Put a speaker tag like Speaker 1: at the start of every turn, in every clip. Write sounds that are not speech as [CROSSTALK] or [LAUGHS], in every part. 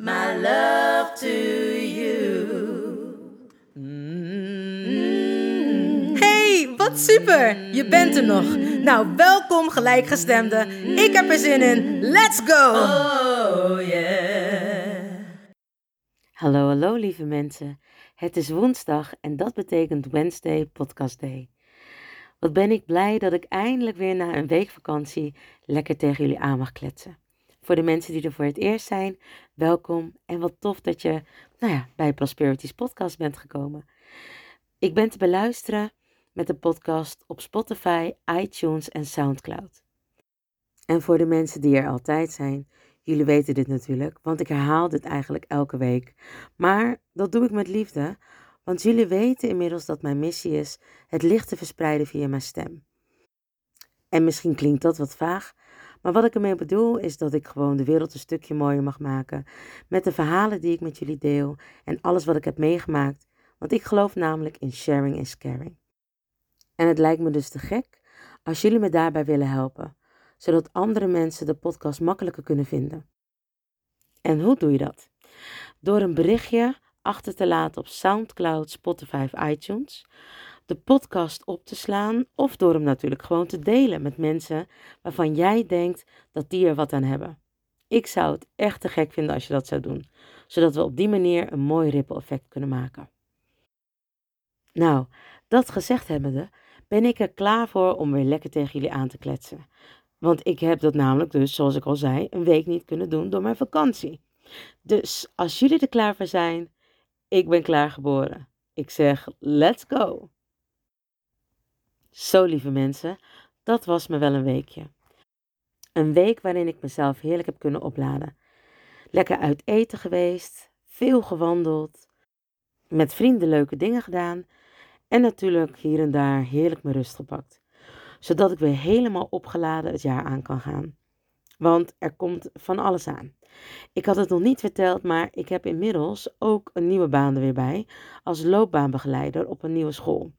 Speaker 1: my love to you.
Speaker 2: Hey, wat super! Je bent er nog. Nou, welkom gelijkgestemde. Ik heb er zin in. Let's go!
Speaker 1: Oh yeah.
Speaker 3: Hallo, hallo lieve mensen. Het is woensdag en dat betekent Wednesday Podcast Day. Wat ben ik blij dat ik eindelijk weer na een week vakantie lekker tegen jullie aan mag kletsen. Voor de mensen die er voor het eerst zijn, welkom en wat tof dat je nou ja, bij Prosperities podcast bent gekomen. Ik ben te beluisteren met de podcast op Spotify, iTunes en SoundCloud. En voor de mensen die er altijd zijn, jullie weten dit natuurlijk, want ik herhaal dit eigenlijk elke week. Maar dat doe ik met liefde, want jullie weten inmiddels dat mijn missie is het licht te verspreiden via mijn stem. En misschien klinkt dat wat vaag, maar wat ik ermee bedoel is dat ik gewoon de wereld een stukje mooier mag maken met de verhalen die ik met jullie deel en alles wat ik heb meegemaakt, want ik geloof namelijk in sharing is caring. En het lijkt me dus te gek als jullie me daarbij willen helpen, zodat andere mensen de podcast makkelijker kunnen vinden. En hoe doe je dat? Door een berichtje achter te laten op SoundCloud, Spotify iTunes, de podcast op te slaan of door hem natuurlijk gewoon te delen met mensen waarvan jij denkt dat die er wat aan hebben. Ik zou het echt te gek vinden als je dat zou doen, zodat we op die manier een mooi ripple effect kunnen maken. Nou, dat gezegd hebbende, ben ik er klaar voor om weer lekker tegen jullie aan te kletsen. Want ik heb dat namelijk dus, zoals ik al zei, een week niet kunnen doen door mijn vakantie. Dus als jullie er klaar voor zijn, ik ben klaargeboren. Ik zeg, let's go! Zo lieve mensen, dat was me wel een weekje. Een week waarin ik mezelf heerlijk heb kunnen opladen. Lekker uit eten geweest, veel gewandeld, met vrienden leuke dingen gedaan en natuurlijk hier en daar heerlijk mijn rust gepakt. Zodat ik weer helemaal opgeladen het jaar aan kan gaan. Want er komt van alles aan. Ik had het nog niet verteld, maar ik heb inmiddels ook een nieuwe baan er weer bij als loopbaanbegeleider op een nieuwe school.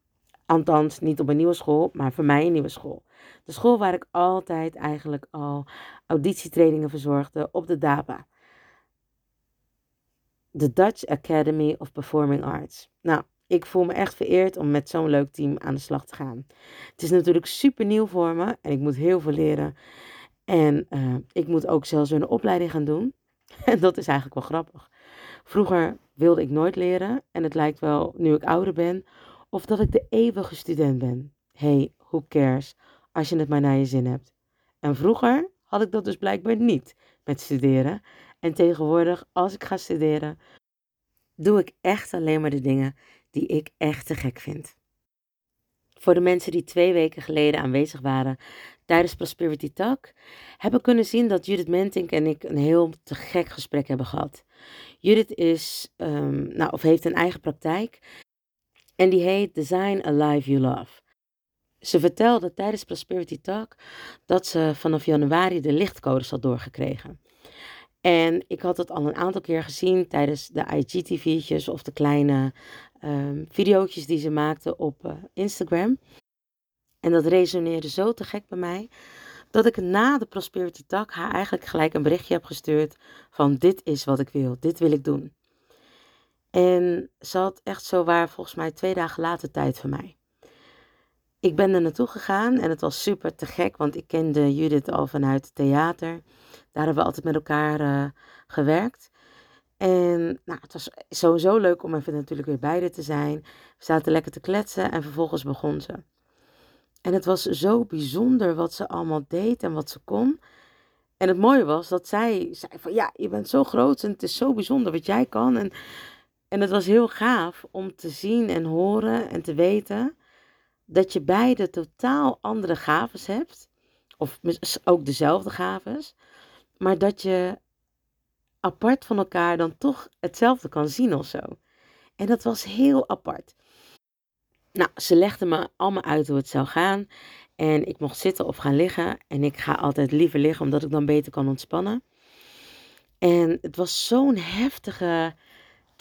Speaker 3: Althans, niet op een nieuwe school, maar voor mij een nieuwe school. De school waar ik altijd eigenlijk al auditietrainingen verzorgde op de DAPA. De Dutch Academy of Performing Arts. Nou, ik voel me echt vereerd om met zo'n leuk team aan de slag te gaan. Het is natuurlijk super nieuw voor me en ik moet heel veel leren. En uh, ik moet ook zelfs een opleiding gaan doen. [LAUGHS] En dat is eigenlijk wel grappig. Vroeger wilde ik nooit leren en het lijkt wel, nu ik ouder ben, of dat ik de eeuwige student ben. Hey, who cares, als je het maar naar je zin hebt. En vroeger had ik dat dus blijkbaar niet met studeren. En tegenwoordig, als ik ga studeren, doe ik echt alleen maar de dingen die ik echt te gek vind. Voor de mensen die twee weken geleden aanwezig waren tijdens Prosperity Talk, hebben kunnen zien dat Judith Mentink en ik een heel te gek gesprek hebben gehad. Judith is, um, nou, of heeft een eigen praktijk en die heet Design a Life You Love. Ze vertelde tijdens Prosperity Talk dat ze vanaf januari de lichtcodes had doorgekregen. En ik had het al een aantal keer gezien tijdens de IGTV'tjes of de kleine um, video's die ze maakte op uh, Instagram. En dat resoneerde zo te gek bij mij dat ik na de Prosperity Talk haar eigenlijk gelijk een berichtje heb gestuurd van dit is wat ik wil, dit wil ik doen. En ze had echt zo waar volgens mij twee dagen later tijd voor mij. Ik ben er naartoe gegaan en het was super te gek, want ik kende Judith al vanuit het theater. Daar hebben we altijd met elkaar uh, gewerkt. En nou, het was sowieso leuk om even natuurlijk weer bij te zijn. We zaten lekker te kletsen en vervolgens begon ze. En het was zo bijzonder wat ze allemaal deed en wat ze kon. En het mooie was dat zij zei van ja, je bent zo groot en het is zo bijzonder wat jij kan. En, en het was heel gaaf om te zien en horen en te weten dat je beide totaal andere gaves hebt. Of ook dezelfde gaves. Maar dat je apart van elkaar dan toch hetzelfde kan zien of zo. En dat was heel apart. Nou, ze legde me allemaal uit hoe het zou gaan. En ik mocht zitten of gaan liggen. En ik ga altijd liever liggen, omdat ik dan beter kan ontspannen. En het was zo'n heftige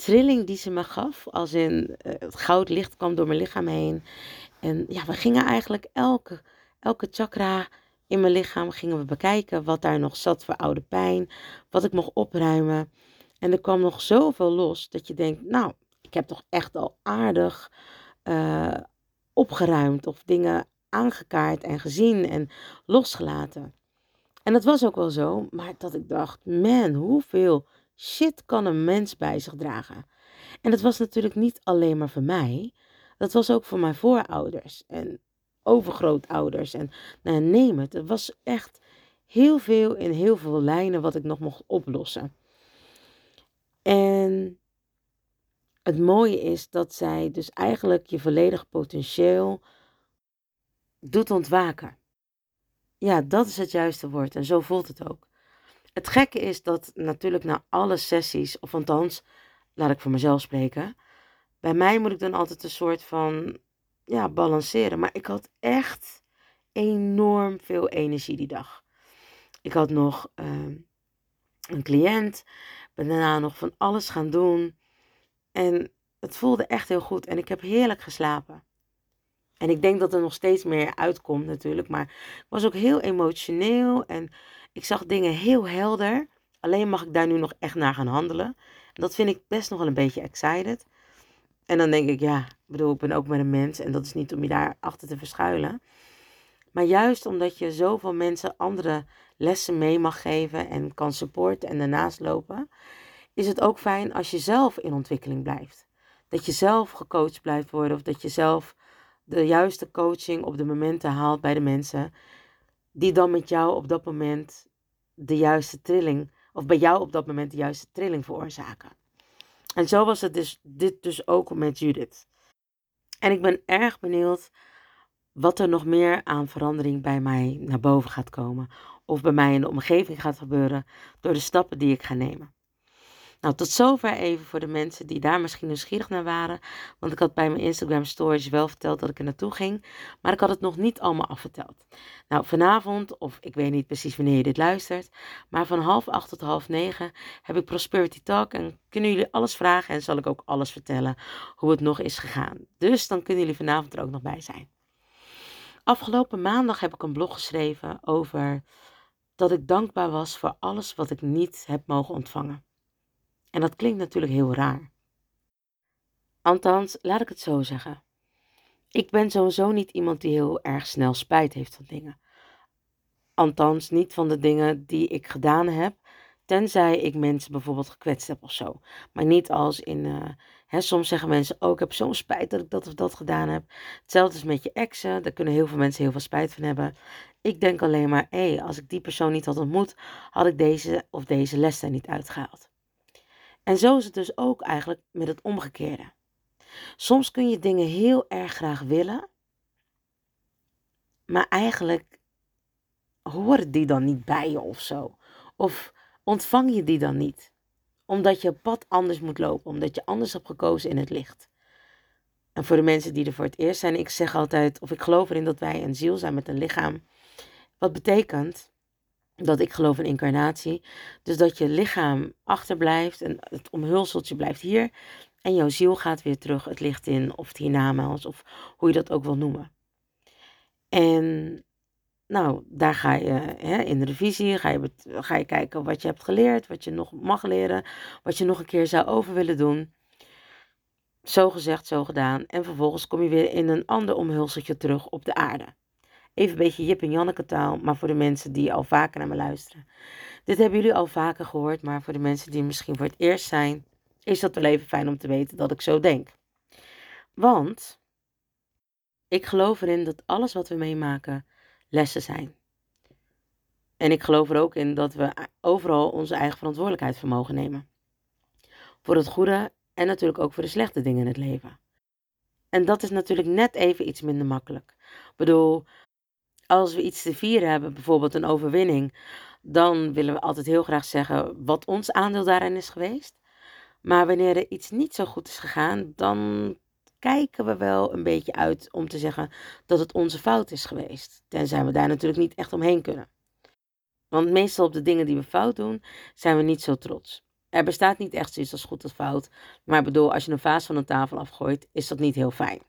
Speaker 3: trilling die ze me gaf. Als in uh, het goud licht kwam door mijn lichaam heen. En ja, we gingen eigenlijk elke, elke chakra in mijn lichaam gingen we bekijken wat daar nog zat voor oude pijn, wat ik mocht opruimen. En er kwam nog zoveel los dat je denkt, nou, ik heb toch echt al aardig uh, opgeruimd of dingen aangekaart en gezien en losgelaten. En dat was ook wel zo, maar dat ik dacht, man, hoeveel shit kan een mens bij zich dragen? En dat was natuurlijk niet alleen maar voor mij, dat was ook voor mijn voorouders en overgrootouders en nou, neem het. Er was echt heel veel in heel veel lijnen wat ik nog mocht oplossen. En het mooie is dat zij dus eigenlijk je volledige potentieel doet ontwaken. Ja, dat is het juiste woord en zo voelt het ook. Het gekke is dat natuurlijk na alle sessies, of althans, laat ik voor mezelf spreken, bij mij moet ik dan altijd een soort van ja, balanceren. Maar ik had echt enorm veel energie die dag. Ik had nog ehm, een cliënt, ben daarna nog van alles gaan doen. En het voelde echt heel goed en ik heb heerlijk geslapen. En ik denk dat er nog steeds meer uitkomt natuurlijk, maar ik was ook heel emotioneel en ik zag dingen heel helder. Alleen mag ik daar nu nog echt naar gaan handelen. En dat vind ik best nog wel een beetje excited. En dan denk ik, ja, bedoel, ik ben ook maar een mens en dat is niet om je daar achter te verschuilen. Maar juist omdat je zoveel mensen andere lessen mee mag geven en kan supporten en daarnaast lopen, is het ook fijn als je zelf in ontwikkeling blijft. Dat je zelf gecoacht blijft worden of dat je zelf de juiste coaching op de momenten haalt bij de mensen die dan met jou op dat moment de juiste trilling, of bij jou op dat moment de juiste trilling veroorzaken. En zo was het dus, dit dus ook met Judith. En ik ben erg benieuwd wat er nog meer aan verandering bij mij naar boven gaat komen. Of bij mij in de omgeving gaat gebeuren door de stappen die ik ga nemen. Nou, tot zover even voor de mensen die daar misschien nieuwsgierig naar waren. Want ik had bij mijn Instagram stories wel verteld dat ik er naartoe ging. Maar ik had het nog niet allemaal afverteld. Nou, vanavond, of ik weet niet precies wanneer je dit luistert. Maar van half acht tot half negen heb ik Prosperity Talk. En kunnen jullie alles vragen en zal ik ook alles vertellen hoe het nog is gegaan. Dus dan kunnen jullie vanavond er ook nog bij zijn. Afgelopen maandag heb ik een blog geschreven over dat ik dankbaar was voor alles wat ik niet heb mogen ontvangen. En dat klinkt natuurlijk heel raar. Althans, laat ik het zo zeggen. Ik ben sowieso niet iemand die heel erg snel spijt heeft van dingen. Althans, niet van de dingen die ik gedaan heb, tenzij ik mensen bijvoorbeeld gekwetst heb of zo. Maar niet als in, uh, hè, soms zeggen mensen, oh ik heb zo'n spijt dat ik dat of dat gedaan heb. Hetzelfde is met je exen, daar kunnen heel veel mensen heel veel spijt van hebben. Ik denk alleen maar, hé, als ik die persoon niet had ontmoet, had ik deze of deze les er niet uitgehaald. En zo is het dus ook eigenlijk met het omgekeerde. Soms kun je dingen heel erg graag willen, maar eigenlijk horen die dan niet bij je of zo. Of ontvang je die dan niet, omdat je pad anders moet lopen, omdat je anders hebt gekozen in het licht. En voor de mensen die er voor het eerst zijn, ik zeg altijd, of ik geloof erin dat wij een ziel zijn met een lichaam. Wat betekent dat ik geloof in incarnatie. Dus dat je lichaam achterblijft en het omhulseltje blijft hier. En jouw ziel gaat weer terug het licht in, of het hiernamaals, of hoe je dat ook wil noemen. En nou, daar ga je hè, in de revisie, ga je, ga je kijken wat je hebt geleerd, wat je nog mag leren, wat je nog een keer zou over willen doen. Zo gezegd, zo gedaan. En vervolgens kom je weer in een ander omhulseltje terug op de aarde. Even een beetje Jip en Janneke taal, maar voor de mensen die al vaker naar me luisteren. Dit hebben jullie al vaker gehoord, maar voor de mensen die misschien voor het eerst zijn, is dat wel even fijn om te weten dat ik zo denk. Want ik geloof erin dat alles wat we meemaken lessen zijn. En ik geloof er ook in dat we overal onze eigen verantwoordelijkheid voor mogen nemen. Voor het goede en natuurlijk ook voor de slechte dingen in het leven. En dat is natuurlijk net even iets minder makkelijk. Ik bedoel, als we iets te vieren hebben, bijvoorbeeld een overwinning, dan willen we altijd heel graag zeggen wat ons aandeel daarin is geweest. Maar wanneer er iets niet zo goed is gegaan, dan kijken we wel een beetje uit om te zeggen dat het onze fout is geweest. Tenzij we daar natuurlijk niet echt omheen kunnen. Want meestal op de dingen die we fout doen, zijn we niet zo trots. Er bestaat niet echt zoiets als goed of fout. Maar bedoel, als je een vaas van een tafel afgooit, is dat niet heel fijn.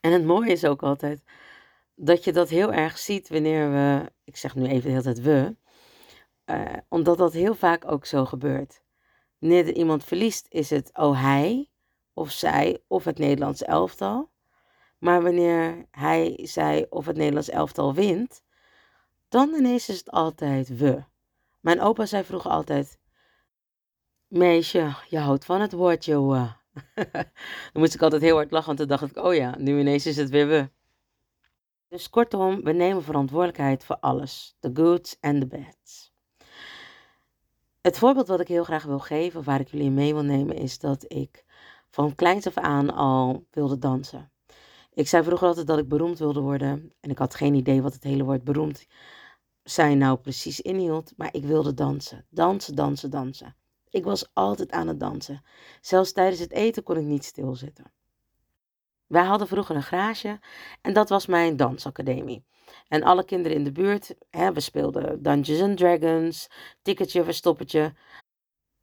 Speaker 3: En het mooie is ook altijd dat je dat heel erg ziet wanneer we, ik zeg nu even de hele tijd we, uh, omdat dat heel vaak ook zo gebeurt. Wanneer er iemand verliest, is het oh hij of zij of het Nederlands elftal. Maar wanneer hij, zij of het Nederlands elftal wint, dan ineens is het altijd we. Mijn opa zei vroeger altijd: Meisje, je houdt van het woordje we. [LAUGHS] dan moest ik altijd heel hard lachen, want toen dacht ik: Oh ja, nu ineens is het weer we. Dus kortom, we nemen verantwoordelijkheid voor alles: the goods and the bads. Het voorbeeld wat ik heel graag wil geven, waar ik jullie mee wil nemen, is dat ik van kleins af aan al wilde dansen. Ik zei vroeger altijd dat ik beroemd wilde worden. En ik had geen idee wat het hele woord beroemd zijn nou precies inhield. Maar ik wilde dansen. Dansen, dansen, dansen. Ik was altijd aan het dansen. Zelfs tijdens het eten kon ik niet stilzitten. Wij hadden vroeger een garage en dat was mijn dansacademie. En alle kinderen in de buurt, hè, we speelden Dungeons and Dragons, tikketje, verstoppertje.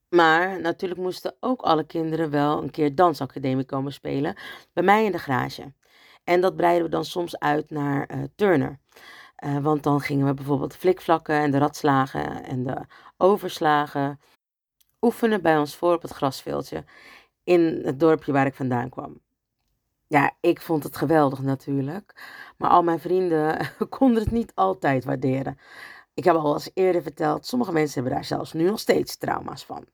Speaker 3: Maar natuurlijk moesten ook alle kinderen wel een keer dansacademie komen spelen bij mij in de garage. En dat breiden we dan soms uit naar uh, Turner. Uh, want dan gingen we bijvoorbeeld flikvlakken en de ratslagen en de overslagen oefenen bij ons voor op het grasveldje in het dorpje waar ik vandaan kwam. Ja, ik vond het geweldig natuurlijk, maar al mijn vrienden [LAUGHS] konden het niet altijd waarderen. Ik heb al eens eerder verteld, sommige mensen hebben daar zelfs nu nog steeds trauma's van.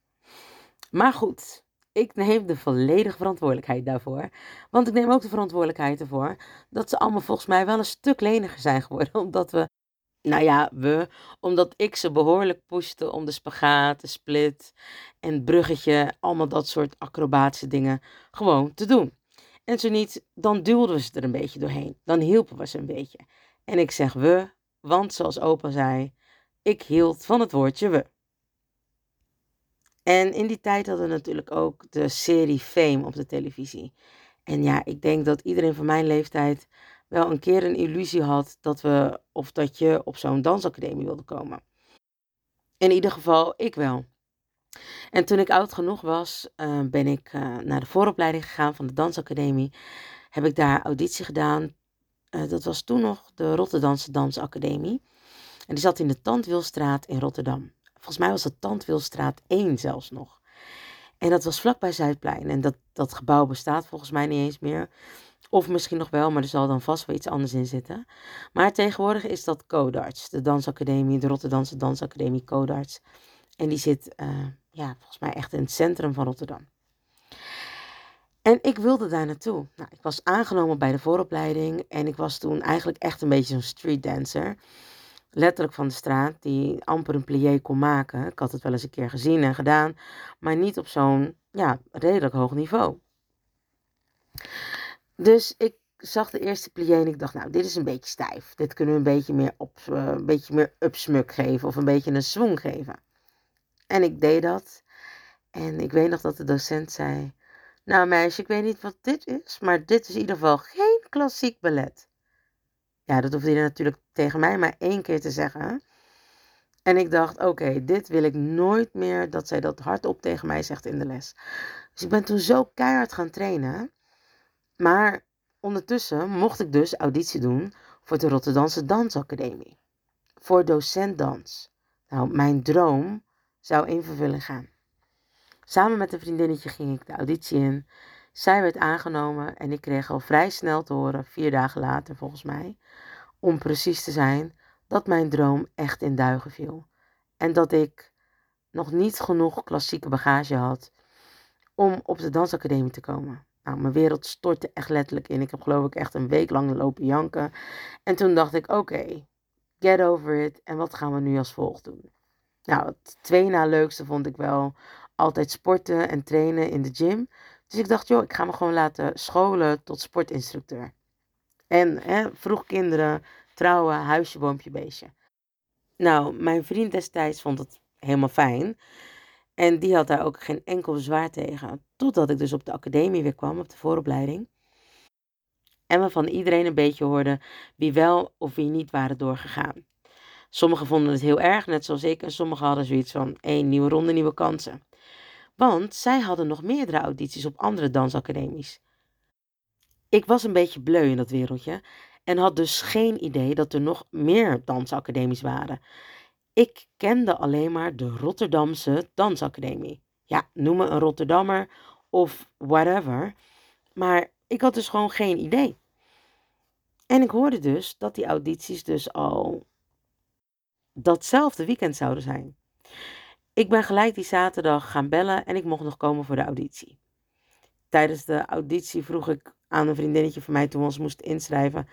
Speaker 3: Maar goed, ik neem de volledige verantwoordelijkheid daarvoor. Want ik neem ook de verantwoordelijkheid ervoor dat ze allemaal volgens mij wel een stuk leniger zijn geworden. [LAUGHS] Omdat we, nou ja, we, omdat ik ze behoorlijk pushte om de spagaat, de split en het bruggetje, allemaal dat soort acrobatische dingen gewoon te doen. En zo niet, dan duwden we ze er een beetje doorheen. Dan hielpen we ze een beetje. En ik zeg we, want zoals opa zei, ik hield van het woordje we. En in die tijd hadden we natuurlijk ook de serie Fame op de televisie. En ja, ik denk dat iedereen van mijn leeftijd wel een keer een illusie had dat we of dat je op zo'n dansacademie wilde komen. In ieder geval, ik wel. En toen ik oud genoeg was, uh, ben ik uh, naar de vooropleiding gegaan van de dansacademie. Heb ik daar auditie gedaan. Uh, dat was toen nog de Rotterdamse Dansacademie. En die zat in de Tandwielstraat in Rotterdam. Volgens mij was het Tandwilstraat 1 zelfs nog. En dat was vlakbij Zuidplein. En dat, dat gebouw bestaat volgens mij niet eens meer. Of misschien nog wel, maar er zal dan vast wel iets anders in zitten. Maar tegenwoordig is dat Codarts, de dansacademie, de Rotterdamse dansacademie Codarts. En die zit, ja, volgens mij echt in het centrum van Rotterdam. En ik wilde daar naartoe. Nou, ik was aangenomen bij de vooropleiding en ik was toen eigenlijk echt een beetje zo'n street dancer letterlijk van de straat, die amper een plié kon maken. Ik had het wel eens een keer gezien en gedaan, maar niet op zo'n ja, redelijk hoog niveau. Dus ik zag de eerste plié en ik dacht, nou, dit is een beetje stijf. Dit kunnen we een beetje meer, op, uh, een beetje meer upsmuk geven of een beetje een swing geven. En ik deed dat. En ik weet nog dat de docent zei, nou meisje, ik weet niet wat dit is, maar dit is in ieder geval geen klassiek ballet. Ja, dat hoefde hij natuurlijk tegen mij maar één keer te zeggen. En ik dacht, oké, dit wil ik nooit meer dat zij dat hardop tegen mij zegt in de les. Dus ik ben toen zo keihard gaan trainen. Maar ondertussen mocht ik dus auditie doen voor de Rotterdamse Dansacademie. Voor docent dans. Nou, mijn droom zou in vervulling gaan. Samen met een vriendinnetje ging ik de auditie in. Zij werd aangenomen en ik kreeg al vrij snel te horen, vier dagen later volgens mij, om precies te zijn, dat mijn droom echt in duigen viel. En dat ik nog niet genoeg klassieke bagage had om op de dansacademie te komen. Nou, mijn wereld stortte echt letterlijk in. Ik heb geloof ik echt een week lang lopen janken. En toen dacht ik, oké, get over it. En wat gaan we nu als volgt doen? Nou, het twee na leukste vond ik wel altijd sporten en trainen in de gym. Dus ik dacht, joh, ik ga me gewoon laten scholen tot sportinstructeur. En hè, vroeg kinderen, trouwen, huisje, boompje, beestje. Nou, mijn vriend destijds vond het helemaal fijn. En die had daar ook geen enkel bezwaar tegen. Totdat ik dus op de academie weer kwam, op de vooropleiding. En we van iedereen een beetje hoorden wie wel of wie niet waren doorgegaan. Sommigen vonden het heel erg, net zoals ik. En sommigen hadden zoiets van, één nieuwe ronde, nieuwe kansen. Want zij hadden nog meerdere audities op andere dansacademies. Ik was een beetje bleu in dat wereldje en had dus geen idee dat er nog meer dansacademies waren. Ik kende alleen maar de Rotterdamse Dansacademie. Ja, noem me een Rotterdammer of whatever. Maar ik had dus gewoon geen idee. En ik hoorde dus dat die audities dus al datzelfde weekend zouden zijn. Ik ben gelijk die zaterdag gaan bellen en ik mocht nog komen voor de auditie. Tijdens de auditie vroeg ik aan een vriendinnetje van mij toen we ons moesten inschrijven: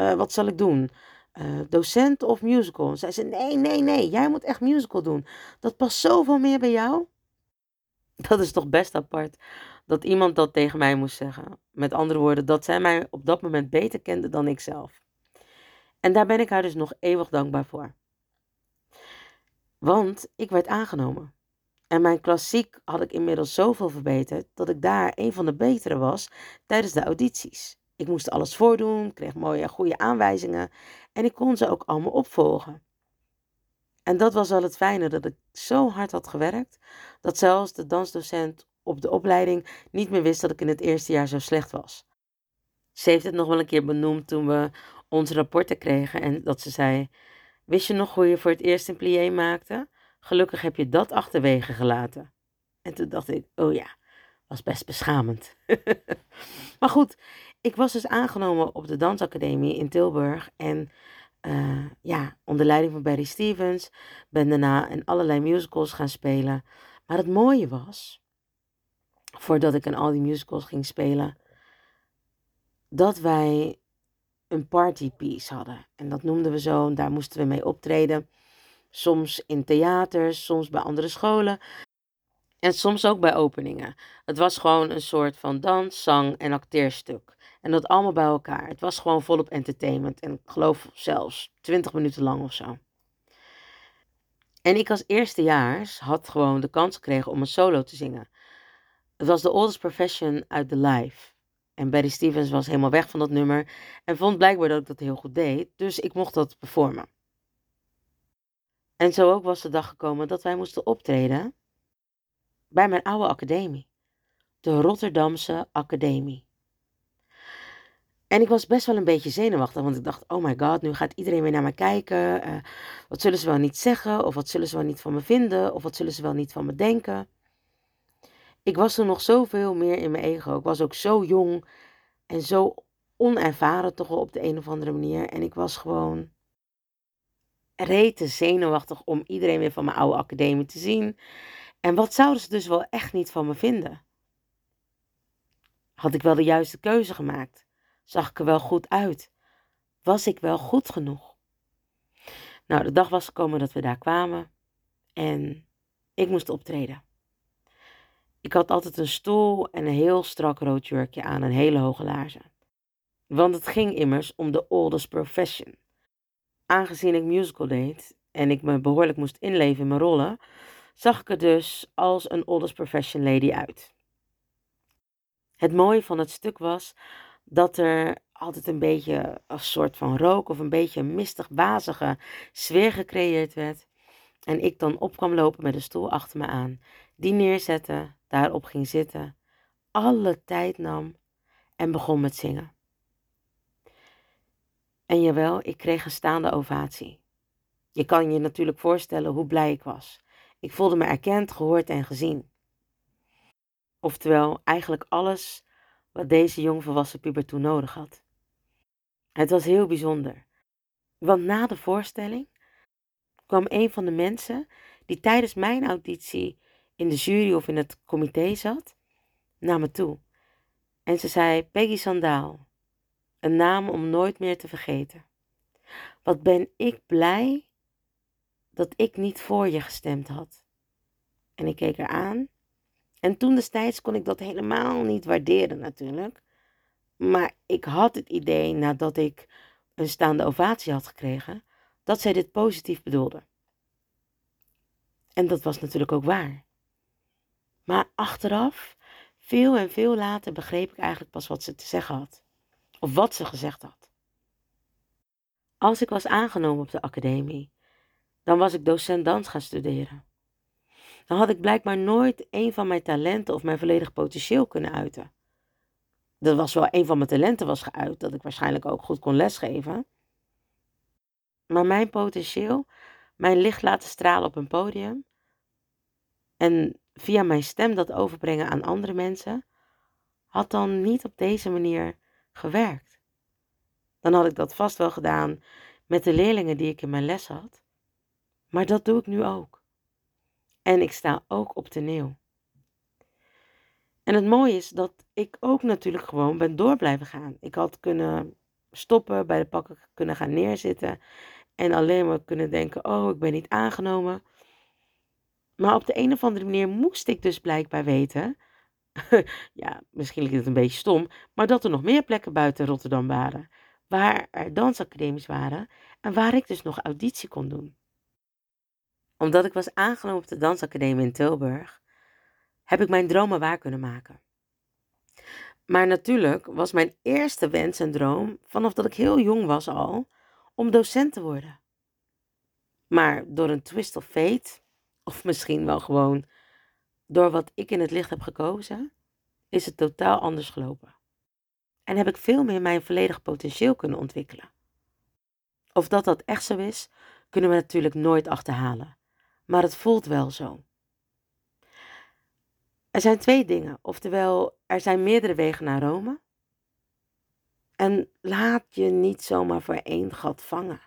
Speaker 3: uh, Wat zal ik doen? Uh, docent of musical? En zij zei: Nee, nee, nee, jij moet echt musical doen. Dat past zoveel meer bij jou. [LAUGHS] Dat is toch best apart dat iemand dat tegen mij moest zeggen. Met andere woorden, dat zij mij op dat moment beter kende dan ik zelf. En daar ben ik haar dus nog eeuwig dankbaar voor. Want ik werd aangenomen. En mijn klassiek had ik inmiddels zoveel verbeterd dat ik daar een van de betere was tijdens de audities. Ik moest alles voordoen, kreeg mooie goede aanwijzingen en ik kon ze ook allemaal opvolgen. En dat was wel het fijne, dat ik zo hard had gewerkt, dat zelfs de dansdocent op de opleiding niet meer wist dat ik in het eerste jaar zo slecht was. Ze heeft het nog wel een keer benoemd toen we onze rapporten kregen en dat ze zei, wist je nog hoe je voor het eerst een plié maakte? Gelukkig heb je dat achterwege gelaten. En toen dacht ik, oh ja, was best beschamend. [LAUGHS] maar goed, ik was dus aangenomen op de dansacademie in Tilburg. En uh, ja, onder leiding van Barry Stevens ben daarna in allerlei musicals gaan spelen. Maar het mooie was, voordat ik in al die musicals ging spelen, dat wij een partypiece hadden. En dat noemden we zo, en daar moesten we mee optreden. Soms in theaters, soms bij andere scholen. En soms ook bij openingen. Het was gewoon een soort van dans, zang en acteerstuk. En dat allemaal bij elkaar. Het was gewoon volop entertainment. En ik geloof zelfs 20 minuten lang of zo. En ik als eerstejaars had gewoon de kans gekregen om een solo te zingen. Het was de oldest profession uit de live. En Barry Stevens was helemaal weg van dat nummer en vond blijkbaar dat ik dat heel goed deed, dus ik mocht dat performen. En zo ook was de dag gekomen dat wij moesten optreden bij mijn oude academie, de Rotterdamse Academie. En ik was best wel een beetje zenuwachtig, want ik dacht: oh my god, nu gaat iedereen weer naar me kijken. Uh, wat zullen ze wel niet zeggen? Of wat zullen ze wel niet van me vinden? Of wat zullen ze wel niet van me denken? Ik was er nog zoveel meer in mijn ego. Ik was ook zo jong en zo onervaren toch op de een of andere manier. En ik was gewoon rete zenuwachtig om iedereen weer van mijn oude academie te zien. En wat zouden ze dus wel echt niet van me vinden? Had ik wel de juiste keuze gemaakt? Zag ik er wel goed uit? Was ik wel goed genoeg? Nou, de dag was gekomen dat we daar kwamen en ik moest optreden. Ik had altijd een stoel en een heel strak rood jurkje aan en hele hoge laarzen. Want het ging immers om de oldest profession. Aangezien ik musical deed en ik me behoorlijk moest inleven in mijn rollen, zag ik er dus als een oldest profession lady uit. Het mooie van het stuk was dat er altijd een beetje een soort van rook of een beetje een mistig wazige sfeer gecreëerd werd. En ik dan op kwam lopen met een stoel achter me aan, die neerzette, daarop ging zitten, alle tijd nam en begon met zingen. En jawel, ik kreeg een staande ovatie. Je kan je natuurlijk voorstellen hoe blij ik was. Ik voelde me erkend, gehoord en gezien. Oftewel, eigenlijk alles wat deze jongvolwassen puber toen nodig had. Het was heel bijzonder. Want na de voorstelling kwam een van de mensen die tijdens mijn auditie in de jury of in het comité zat, naar me toe. En ze zei: Peggy Sandaal, een naam om nooit meer te vergeten. Wat ben ik blij dat ik niet voor je gestemd had. En ik keek haar aan. En toen destijds kon ik dat helemaal niet waarderen natuurlijk. Maar ik had het idee nadat ik een staande ovatie had gekregen, dat zij dit positief bedoelde. En dat was natuurlijk ook waar. Maar achteraf, veel en veel later, begreep ik eigenlijk pas wat ze te zeggen had. Of wat ze gezegd had. Als ik was aangenomen op de academie, dan was ik docent dans gaan studeren. Dan had ik blijkbaar nooit een van mijn talenten of mijn volledig potentieel kunnen uiten. Dat was wel een van mijn talenten was geuit, dat ik waarschijnlijk ook goed kon lesgeven. Maar mijn potentieel, mijn licht laten stralen op een podium en via mijn stem dat overbrengen aan andere mensen, had dan niet op deze manier gewerkt. Dan had ik dat vast wel gedaan met de leerlingen die ik in mijn les had. Maar dat doe ik nu ook. En ik sta ook op toneel. En het mooie is dat ik ook natuurlijk gewoon ben door blijven gaan. Ik had kunnen stoppen, bij de pakken kunnen gaan neerzitten en alleen maar kunnen denken: oh, ik ben niet aangenomen. Maar op de een of andere manier moest ik dus blijkbaar weten, [LAUGHS] ja, misschien klinkt het een beetje stom, maar dat er nog meer plekken buiten Rotterdam waren, waar er dansacademies waren en waar ik dus nog auditie kon doen. Omdat ik was aangenomen op de dansacademie in Tilburg, heb ik mijn dromen waar kunnen maken. Maar natuurlijk was mijn eerste wens en droom, vanaf dat ik heel jong was al, om docent te worden. Maar door een twist of fate, of misschien wel gewoon door wat ik in het licht heb gekozen, is het totaal anders gelopen. En heb ik veel meer mijn volledig potentieel kunnen ontwikkelen. Of dat dat echt zo is, kunnen we natuurlijk nooit achterhalen. Maar het voelt wel zo. Er zijn twee dingen, oftewel er zijn meerdere wegen naar Rome. En laat je niet zomaar voor één gat vangen.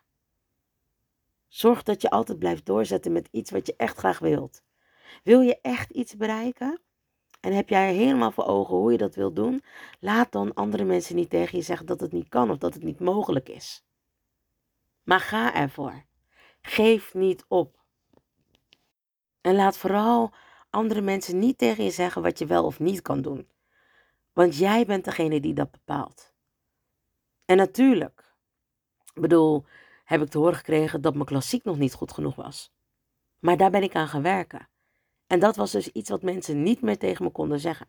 Speaker 3: Zorg dat je altijd blijft doorzetten met iets wat je echt graag wilt. Wil je echt iets bereiken? En heb jij helemaal voor ogen hoe je dat wilt doen? Laat dan andere mensen niet tegen je zeggen dat het niet kan of dat het niet mogelijk is. Maar ga ervoor. Geef niet op. En laat vooral andere mensen niet tegen je zeggen wat je wel of niet kan doen. Want jij bent degene die dat bepaalt. En natuurlijk, bedoel, heb ik te horen gekregen dat mijn klassiek nog niet goed genoeg was. Maar daar ben ik aan gaan werken. En dat was dus iets wat mensen niet meer tegen me konden zeggen.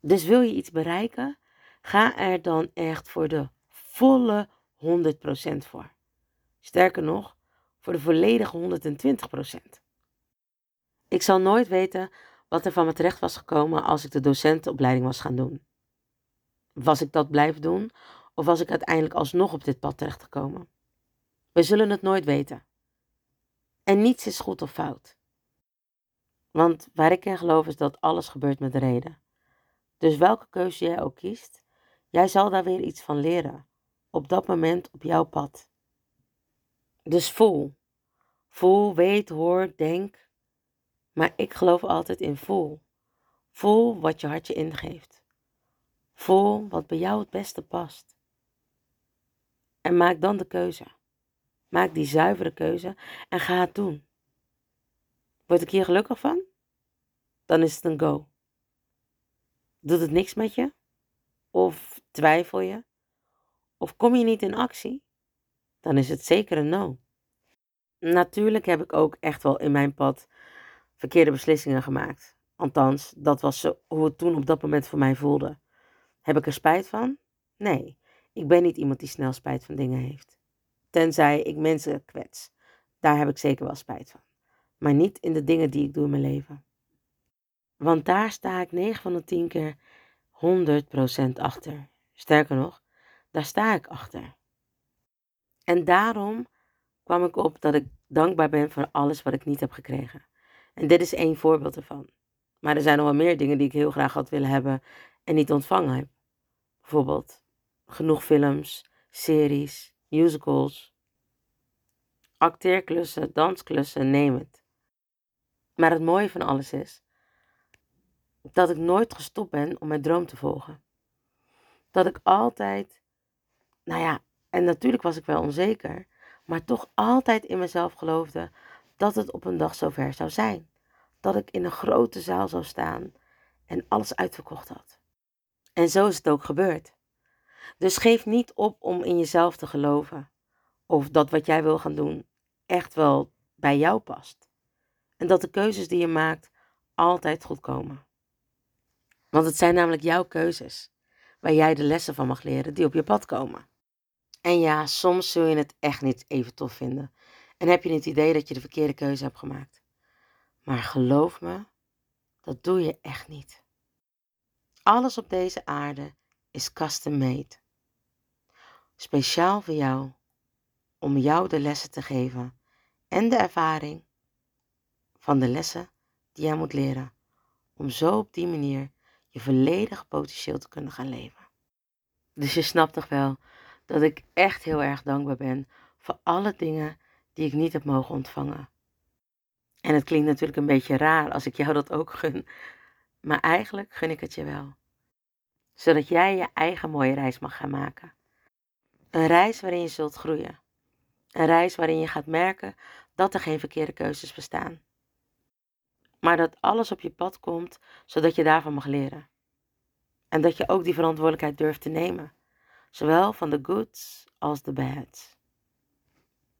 Speaker 3: Dus wil je iets bereiken, ga er dan echt voor de volle 100% voor. Sterker nog, voor de volledige 120%. Ik zal nooit weten wat er van me terecht was gekomen als ik de docentenopleiding was gaan doen. Was ik dat blijven doen of was ik uiteindelijk alsnog op dit pad terechtgekomen? We zullen het nooit weten. En niets is goed of fout. Want waar ik in geloof is dat alles gebeurt met reden. Dus welke keuze jij ook kiest, jij zal daar weer iets van leren. Op dat moment op jouw pad. Dus voel. Voel, weet, hoor, denk. Maar ik geloof altijd in voel. Voel wat je hartje ingeeft. Voel wat bij jou het beste past. En maak dan de keuze. Maak die zuivere keuze en ga het doen. Word ik hier gelukkig van? Dan is het een go. Doet het niks met je? Of twijfel je? Of kom je niet in actie? Dan is het zeker een no. Natuurlijk heb ik ook echt wel in mijn pad verkeerde beslissingen gemaakt. Althans, dat was hoe het toen op dat moment voor mij voelde. Heb ik er spijt van? Nee, ik ben niet iemand die snel spijt van dingen heeft. Tenzij ik mensen kwets. Daar heb ik zeker wel spijt van. Maar niet in de dingen die ik doe in mijn leven. Want daar sta ik 9 van de 10 keer 100% achter. Sterker nog, daar sta ik achter. En daarom kwam ik op dat ik dankbaar ben voor alles wat ik niet heb gekregen. En dit is één voorbeeld ervan. Maar er zijn nog wel meer dingen die ik heel graag had willen hebben en niet ontvangen heb. Bijvoorbeeld genoeg films, series, musicals, acteerklussen, dansklussen, neem het. Maar het mooie van alles is dat ik nooit gestopt ben om mijn droom te volgen. Dat ik altijd, nou ja, en natuurlijk was ik wel onzeker, maar toch altijd in mezelf geloofde dat het op een dag zover zou zijn. Dat ik in een grote zaal zou staan en alles uitverkocht had. En zo is het ook gebeurd. Dus geef niet op om in jezelf te geloven. Of dat wat jij wil gaan doen echt wel bij jou past. En dat de keuzes die je maakt altijd goed komen. Want het zijn namelijk jouw keuzes, waar jij de lessen van mag leren die op je pad komen. En ja, soms zul je het echt niet even tof vinden. En heb je het idee dat je de verkeerde keuze hebt gemaakt. Maar geloof me, dat doe je echt niet. Alles op deze aarde is custom made. Speciaal voor jou, om jou de lessen te geven en de ervaring van de lessen die jij moet leren, om zo op die manier je volledige potentieel te kunnen gaan leven. Dus je snapt toch wel dat ik echt heel erg dankbaar ben voor alle dingen die ik niet heb mogen ontvangen. En het klinkt natuurlijk een beetje raar als ik jou dat ook gun, maar eigenlijk gun ik het je wel. Zodat jij je eigen mooie reis mag gaan maken. Een reis waarin je zult groeien. Een reis waarin je gaat merken dat er geen verkeerde keuzes bestaan. Maar dat alles op je pad komt, zodat je daarvan mag leren. En dat je ook die verantwoordelijkheid durft te nemen. Zowel van de goods als de bads.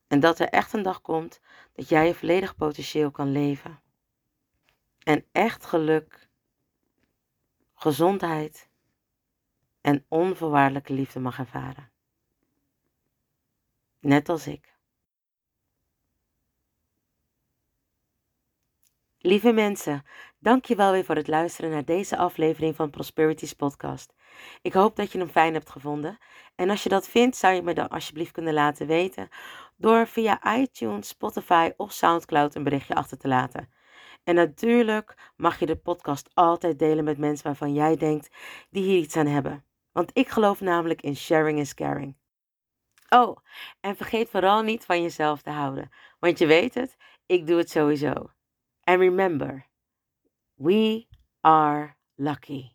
Speaker 3: En dat er echt een dag komt dat jij je volledig potentieel kan leven. En echt geluk, gezondheid en onvoorwaardelijke liefde mag ervaren. Net als ik. Lieve mensen, dank je wel weer voor het luisteren naar deze aflevering van Prosperities Podcast. Ik hoop dat je hem fijn hebt gevonden. En als je dat vindt, zou je me dan alsjeblieft kunnen laten weten door via iTunes, Spotify of SoundCloud een berichtje achter te laten. En natuurlijk mag je de podcast altijd delen met mensen waarvan jij denkt die hier iets aan hebben. Want ik geloof namelijk in sharing is caring. Oh, en vergeet vooral niet van jezelf te houden. Want je weet het, ik doe het sowieso. And remember, we are lucky.